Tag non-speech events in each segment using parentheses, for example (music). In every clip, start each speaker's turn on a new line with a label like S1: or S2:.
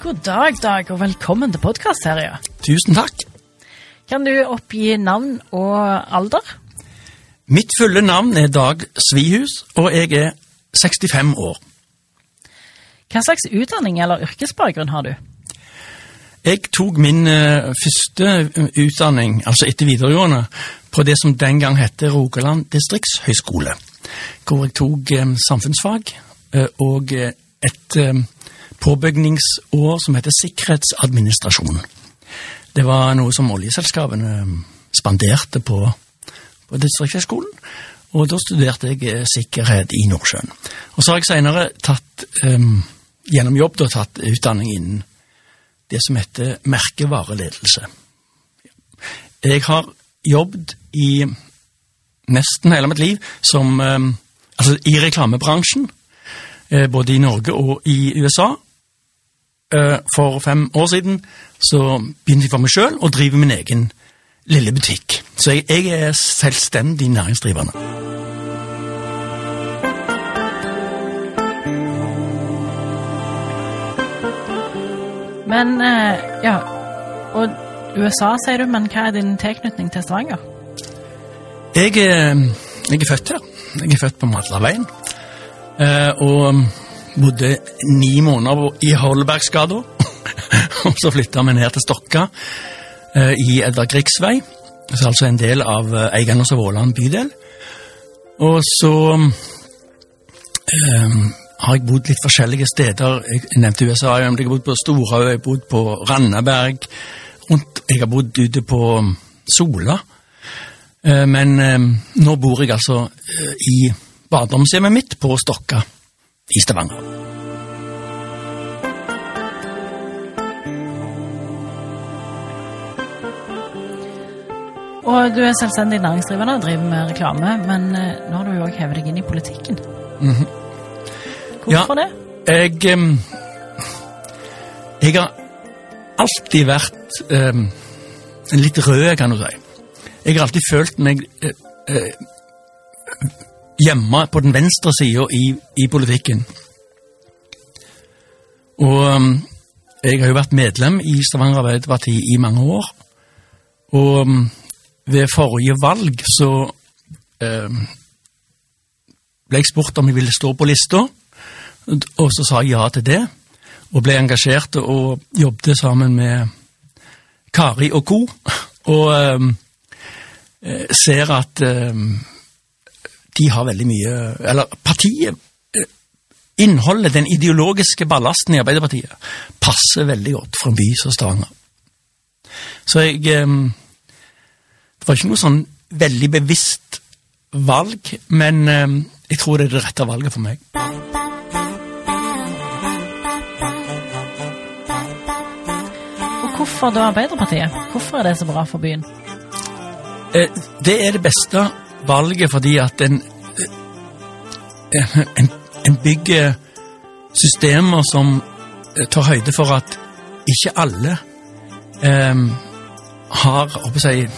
S1: God dag, Dag, og velkommen til podkastserien.
S2: Tusen takk.
S1: Kan du oppgi navn og alder?
S2: Mitt fulle navn er Dag Svihus, og jeg er 65 år.
S1: Hva slags utdanning eller yrkesbakgrunn har du?
S2: Jeg tok min uh, første utdanning, altså etter videregående, på det som den gang het Rogaland distriktshøgskole, hvor jeg tok um, samfunnsfag og et påbygningsår som heter sikkerhetsadministrasjon. Det var noe som oljeselskapene spanderte på, på distriktshøgskolen, og da studerte jeg sikkerhet i Nordsjøen. Og så har jeg seinere tatt um, gjennom jobb da, tatt utdanning innen det som heter merkevareledelse. Jeg har jobbet i nesten hele mitt liv som um, Altså i reklamebransjen, både i Norge og i USA. Uh, for fem år siden så begynte jeg for meg sjøl å drive min egen lille butikk. Så jeg, jeg er selvstendig næringsdrivende.
S1: Men eh, ja Og USA, sier du, men hva er din tilknytning til Stavanger?
S2: Jeg, jeg er født her. Jeg er født på Madlaveien. Eh, og bodde ni måneder i Holbergsgata. (laughs) og så flytta vi ned til Stokka eh, i Edvard Griegs vei. Så altså en del av Eiganes og Våland bydel. Og så eh, har jeg bodd litt forskjellige steder. Jeg nevnte USA, jeg har bodd på Storhaug, jeg har bodd på Randaberg. Jeg har bodd ute på Sola. Men nå bor jeg altså i barndomshjemmet mitt på Stokka i Stavanger.
S1: Og du er selvstendig næringsdrivende og driver med reklame, men nå har du jo òg hevet deg inn i politikken.
S2: Mm -hmm.
S1: Hvorfor
S2: ja,
S1: det?
S2: Jeg, um, jeg har alltid vært um, litt rød, kan du si. Jeg har alltid følt meg uh, uh, hjemme på den venstre sida i, i, politikken. Og um, jeg har jo vært medlem i Stavanger Arbeiderparti i mange år. Og ved forrige valg så ble jeg spurt om jeg ville stå på lista. Og så sa jeg ja til det, og ble engasjert og jobbet sammen med Kari og co. (laughs) Og eh, ser at um, de har veldig mye Eller partiet Innholdet, den ideologiske ballasten i Arbeiderpartiet, passer veldig godt for en by som Stavanger. Så jeg um, Det var ikke noe sånn veldig bevisst valg, men jeg tror det er det rette valget for meg.
S1: Og Hvorfor da Arbeiderpartiet? Hvorfor er det så bra for byen?
S2: Det er det beste valget fordi at en, en, en bygger systemer som tar høyde for at ikke alle um, har håper jeg,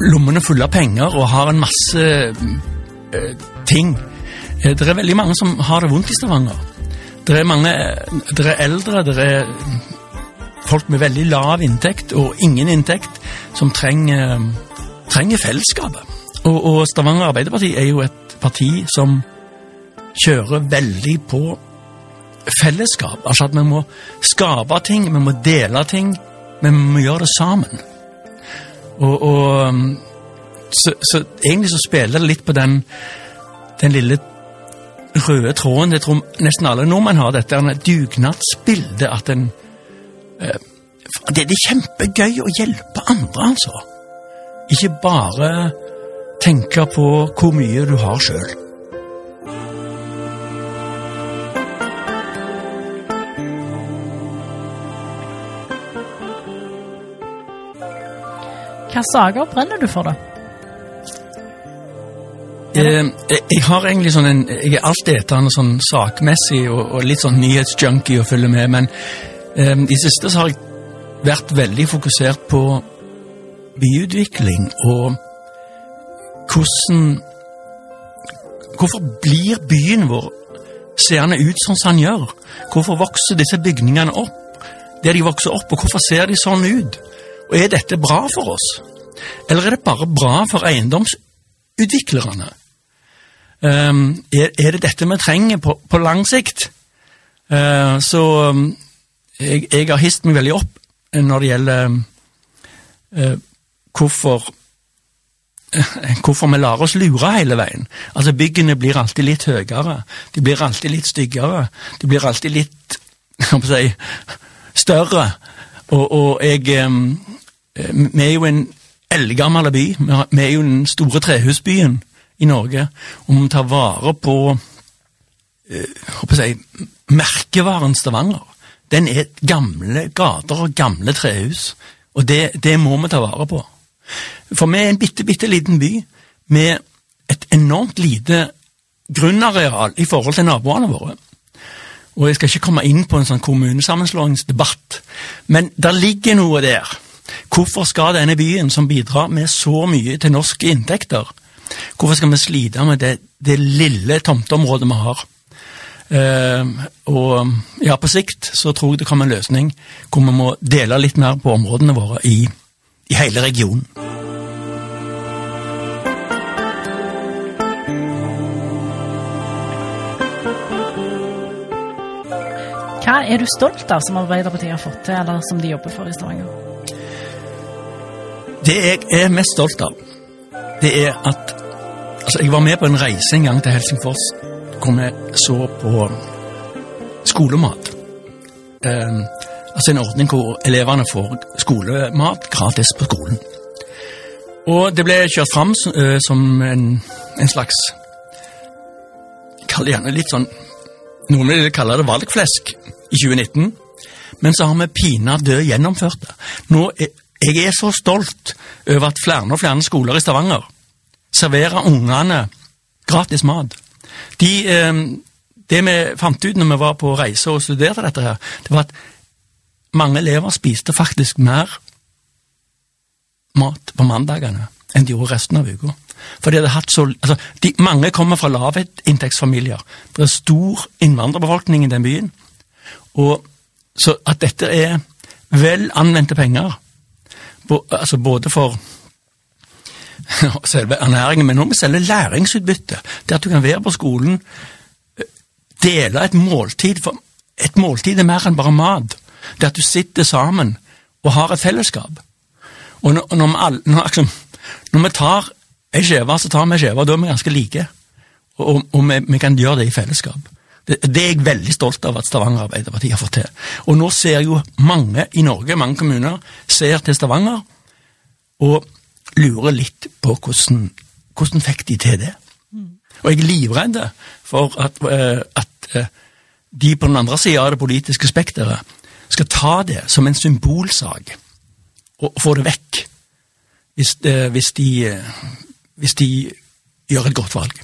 S2: lommene fulle av penger og har en masse uh, ting. Det er veldig mange som har det vondt i Stavanger. Det er mange, det er eldre, det er folk med veldig lav inntekt og ingen inntekt som trenger, trenger fellesskapet. Og, og, Stavanger Arbeiderparti er jo et parti som kjører veldig på fellesskap. Altså at vi må skape ting, vi må dele ting, men vi må gjøre det sammen. Og, og så, så, egentlig så spiller det litt på den, den lille røde tråden. Jeg tror nesten alle nordmenn har dette dugnadsbildet. At en det, er kjempegøy å hjelpe andre, altså. Ikke bare tenke på hvor mye du har sjøl.
S1: Hvilke saker brenner du for, da?
S2: Eh, jeg har egentlig sånn en, jeg er altetende sånn sakmessig og, og, litt sånn nyhetsjunkie å følge med, men eh, i siste så har jeg vært veldig fokusert på byutvikling og hvordan Hvorfor blir byen vår seende ut sånn som den gjør? Hvorfor vokser disse bygningene opp der de vokser opp, og hvorfor ser de sånn ut? Og Er dette bra for oss, eller er det bare bra for eiendomsutviklerne? Um, er, er, det dette vi trenger på, på lang sikt? Uh, så um, jeg, jeg, har hist meg veldig opp når det gjelder uh, hvorfor hvorfor vi lar oss lure hele veien. Altså Byggene blir alltid litt høyere, de blir alltid litt styggere, de blir alltid litt (laughs) jeg si, større. Og, og jeg Vi er jo en eldgammel by. Vi er jo den store trehusbyen i Norge, og vi tar vare på eh, jeg, merkevaren Stavanger. Den er gamle gater og gamle trehus, og det, det må vi ta vare på. For vi er en bitte, bitte liten by med et enormt lite grunnareal i forhold til naboene våre. Og Jeg skal ikke komme inn på en sånn kommunesammenslåingsdebatt, men der ligger noe der. Hvorfor skal denne byen, som bidrar med så mye til norske inntekter, hvorfor skal vi slite med det, det lille tomteområdet vi har? Uh, og ja, på sikt så tror jeg det kommer en løsning hvor vi må dele litt mer på områdene våre i, i hele regionen.
S1: Hva er du stolt av som Arbeiderpartiet har fått til, eller som de jobber for i Stavanger?
S2: Det jeg er mest stolt av, det er at Altså, jeg var med på en reise en gang til Helsingfors hvor vi så på skolemat. Eh, altså en ordning hvor elevene får skolemat gratis på skolen. Og det ble kjørt fram uh, som en, en slags Kall det gjerne litt sånn Noen vil kalle det valgflesk i 2019, men så har vi pinadø gjennomført det. Nå er, jeg er så stolt over at flere og flere skoler i Stavanger serverer ungene gratis mat. De, eh, det vi fant ut når vi var på reise og studerte dette, her, det var at mange elever spiste faktisk mer mat på mandagene enn de gjorde resten av uka. For de hadde hatt så, altså, de, Mange kommer fra lavinntektsfamilier. Det er stor innvandrerbefolkning i den byen. Og Så at dette er vel anvendte penger, bo, altså både for (laughs) selve ernæringen, men også selve læringsutbyttet. Det at du kan være på skolen, dele et måltid for Et måltid er mer enn bare mat. Det at du sitter sammen og har et fellesskap. Og når, når, vi, når, liksom, når vi tar ei skive, så tar vi ei skive, da er vi ganske like. Og, og, vi, vi, kan gjøre det i fellesskap. Det, det, er jeg veldig stolt av at Stavanger Arbeiderparti har fått til. Og nå ser jo mange i Norge, mange kommuner, ser til Stavanger og lurer litt på hvordan, hvordan fikk de til det. Og jeg er livredd for at, uh, at uh, de på den andre sida av det politiske spekteret skal ta det som en symbolsak og få det vekk hvis, uh, hvis, de, hvis de gjør et godt valg.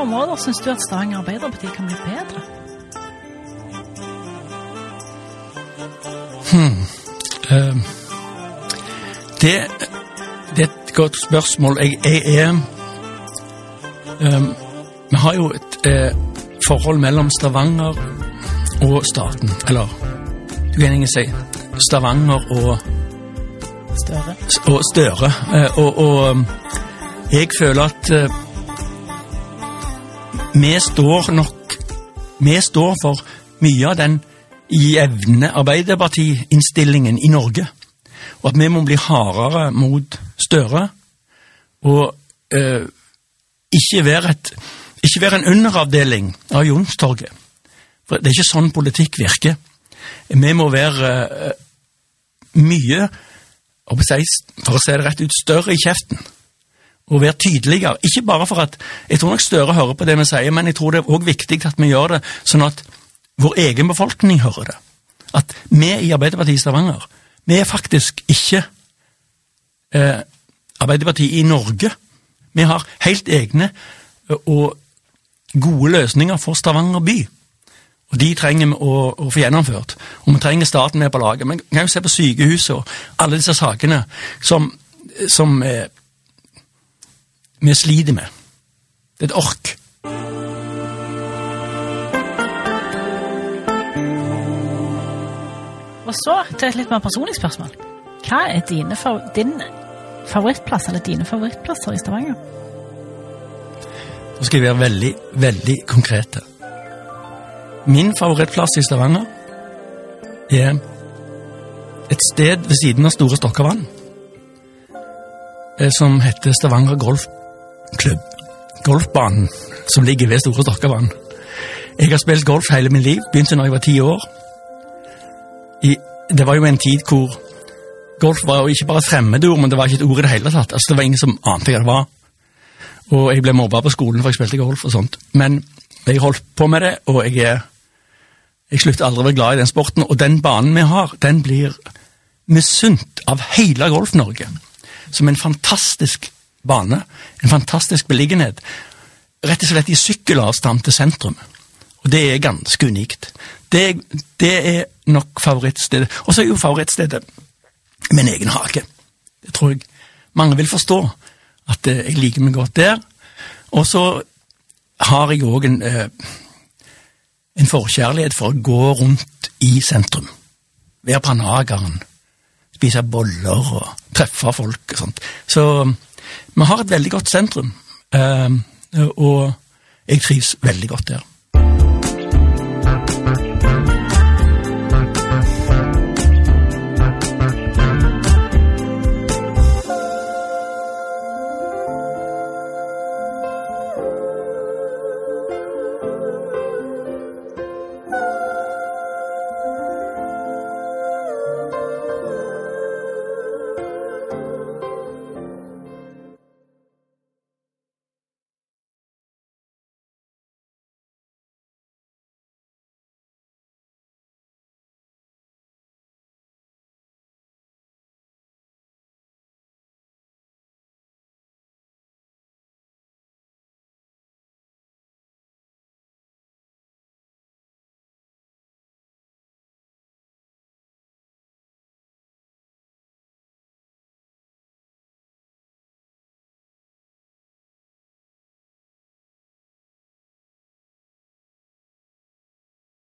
S1: hvilke områder syns du at Stavanger Arbeiderparti kan bli bedre?
S2: Hmm. Uh, det, det, et godt spørsmål. Jeg, jeg er um, Vi har jo et eh, forhold mellom Stavanger og staten. Eller du kan ikke si Stavanger og
S1: Støre.
S2: Og Støre. Uh, og, og jeg føler at vi står nok Vi står for mye av den jevne Arbeiderparti-innstillingen i Norge. Og at vi må bli hardere mot Støre. Og eh, ikke, være et, ikke være en underavdeling av Jonstorget. For det er ikke sånn politikk virker. Vi må være eh, mye, for å si det rett ut, større i kjeften. og være tydeligere. Ikke bare for at Jeg tror nok Støre hører på det vi sier, men jeg tror det er òg viktig at vi gjør det sånn at vår egen befolkning hører det. At vi i Arbeiderpartiet i Stavanger, vi er faktisk ikke eh, Arbeiderpartiet i Norge. Vi har helt egne og gode løsninger for Stavanger by. Og de trenger vi å, å, få gjennomført. Og vi trenger staten med på laget. Men kan jo se på sykehuset og alle disse sakene som, som eh, vi sliter med. Det er et ork.
S1: Og så til et litt mer personlig spørsmål. Hva er dine, din favorittplass, eller dine favorittplasser i Stavanger?
S2: Nå skal jeg være veldig, veldig konkrete. Min favorittplass i Stavanger er et sted ved siden av Store Stokkavann eh, som heter Stavanger Golfklubb. Golfbanen som ligger ved Store Stokkavann. Jeg har spilt golf hele mitt liv, begynte da jeg var ti år. I, det var jo en tid hvor golf var jo ikke bare et fremmedord, men det var ikke et ord i det hele tatt. Altså, Det var ingen som ante hva det var. Og jeg ble mobba på skolen for jeg spilte golf og sånt. Men jeg holdt på med det, og jeg, jeg slutter aldri å være glad i den sporten. Og den banen vi har, den blir misunt av hele Golf-Norge. Som en fantastisk bane. En fantastisk beliggenhet. Rett og slett i sykkelavstand til sentrum. Og det er ganske unikt. Det, det er nok favorittstedet. Og så er jo favorittstedet min egen hage. Det tror jeg mange vil forstå, at eh, jeg liker meg godt der. Og så har jeg òg en, eh, en forkjærlighet for å gå rundt i sentrum. Være panageren. Spise boller og treffe folk og sånt. Så vi har et veldig godt sentrum, eh, og jeg trives veldig godt der.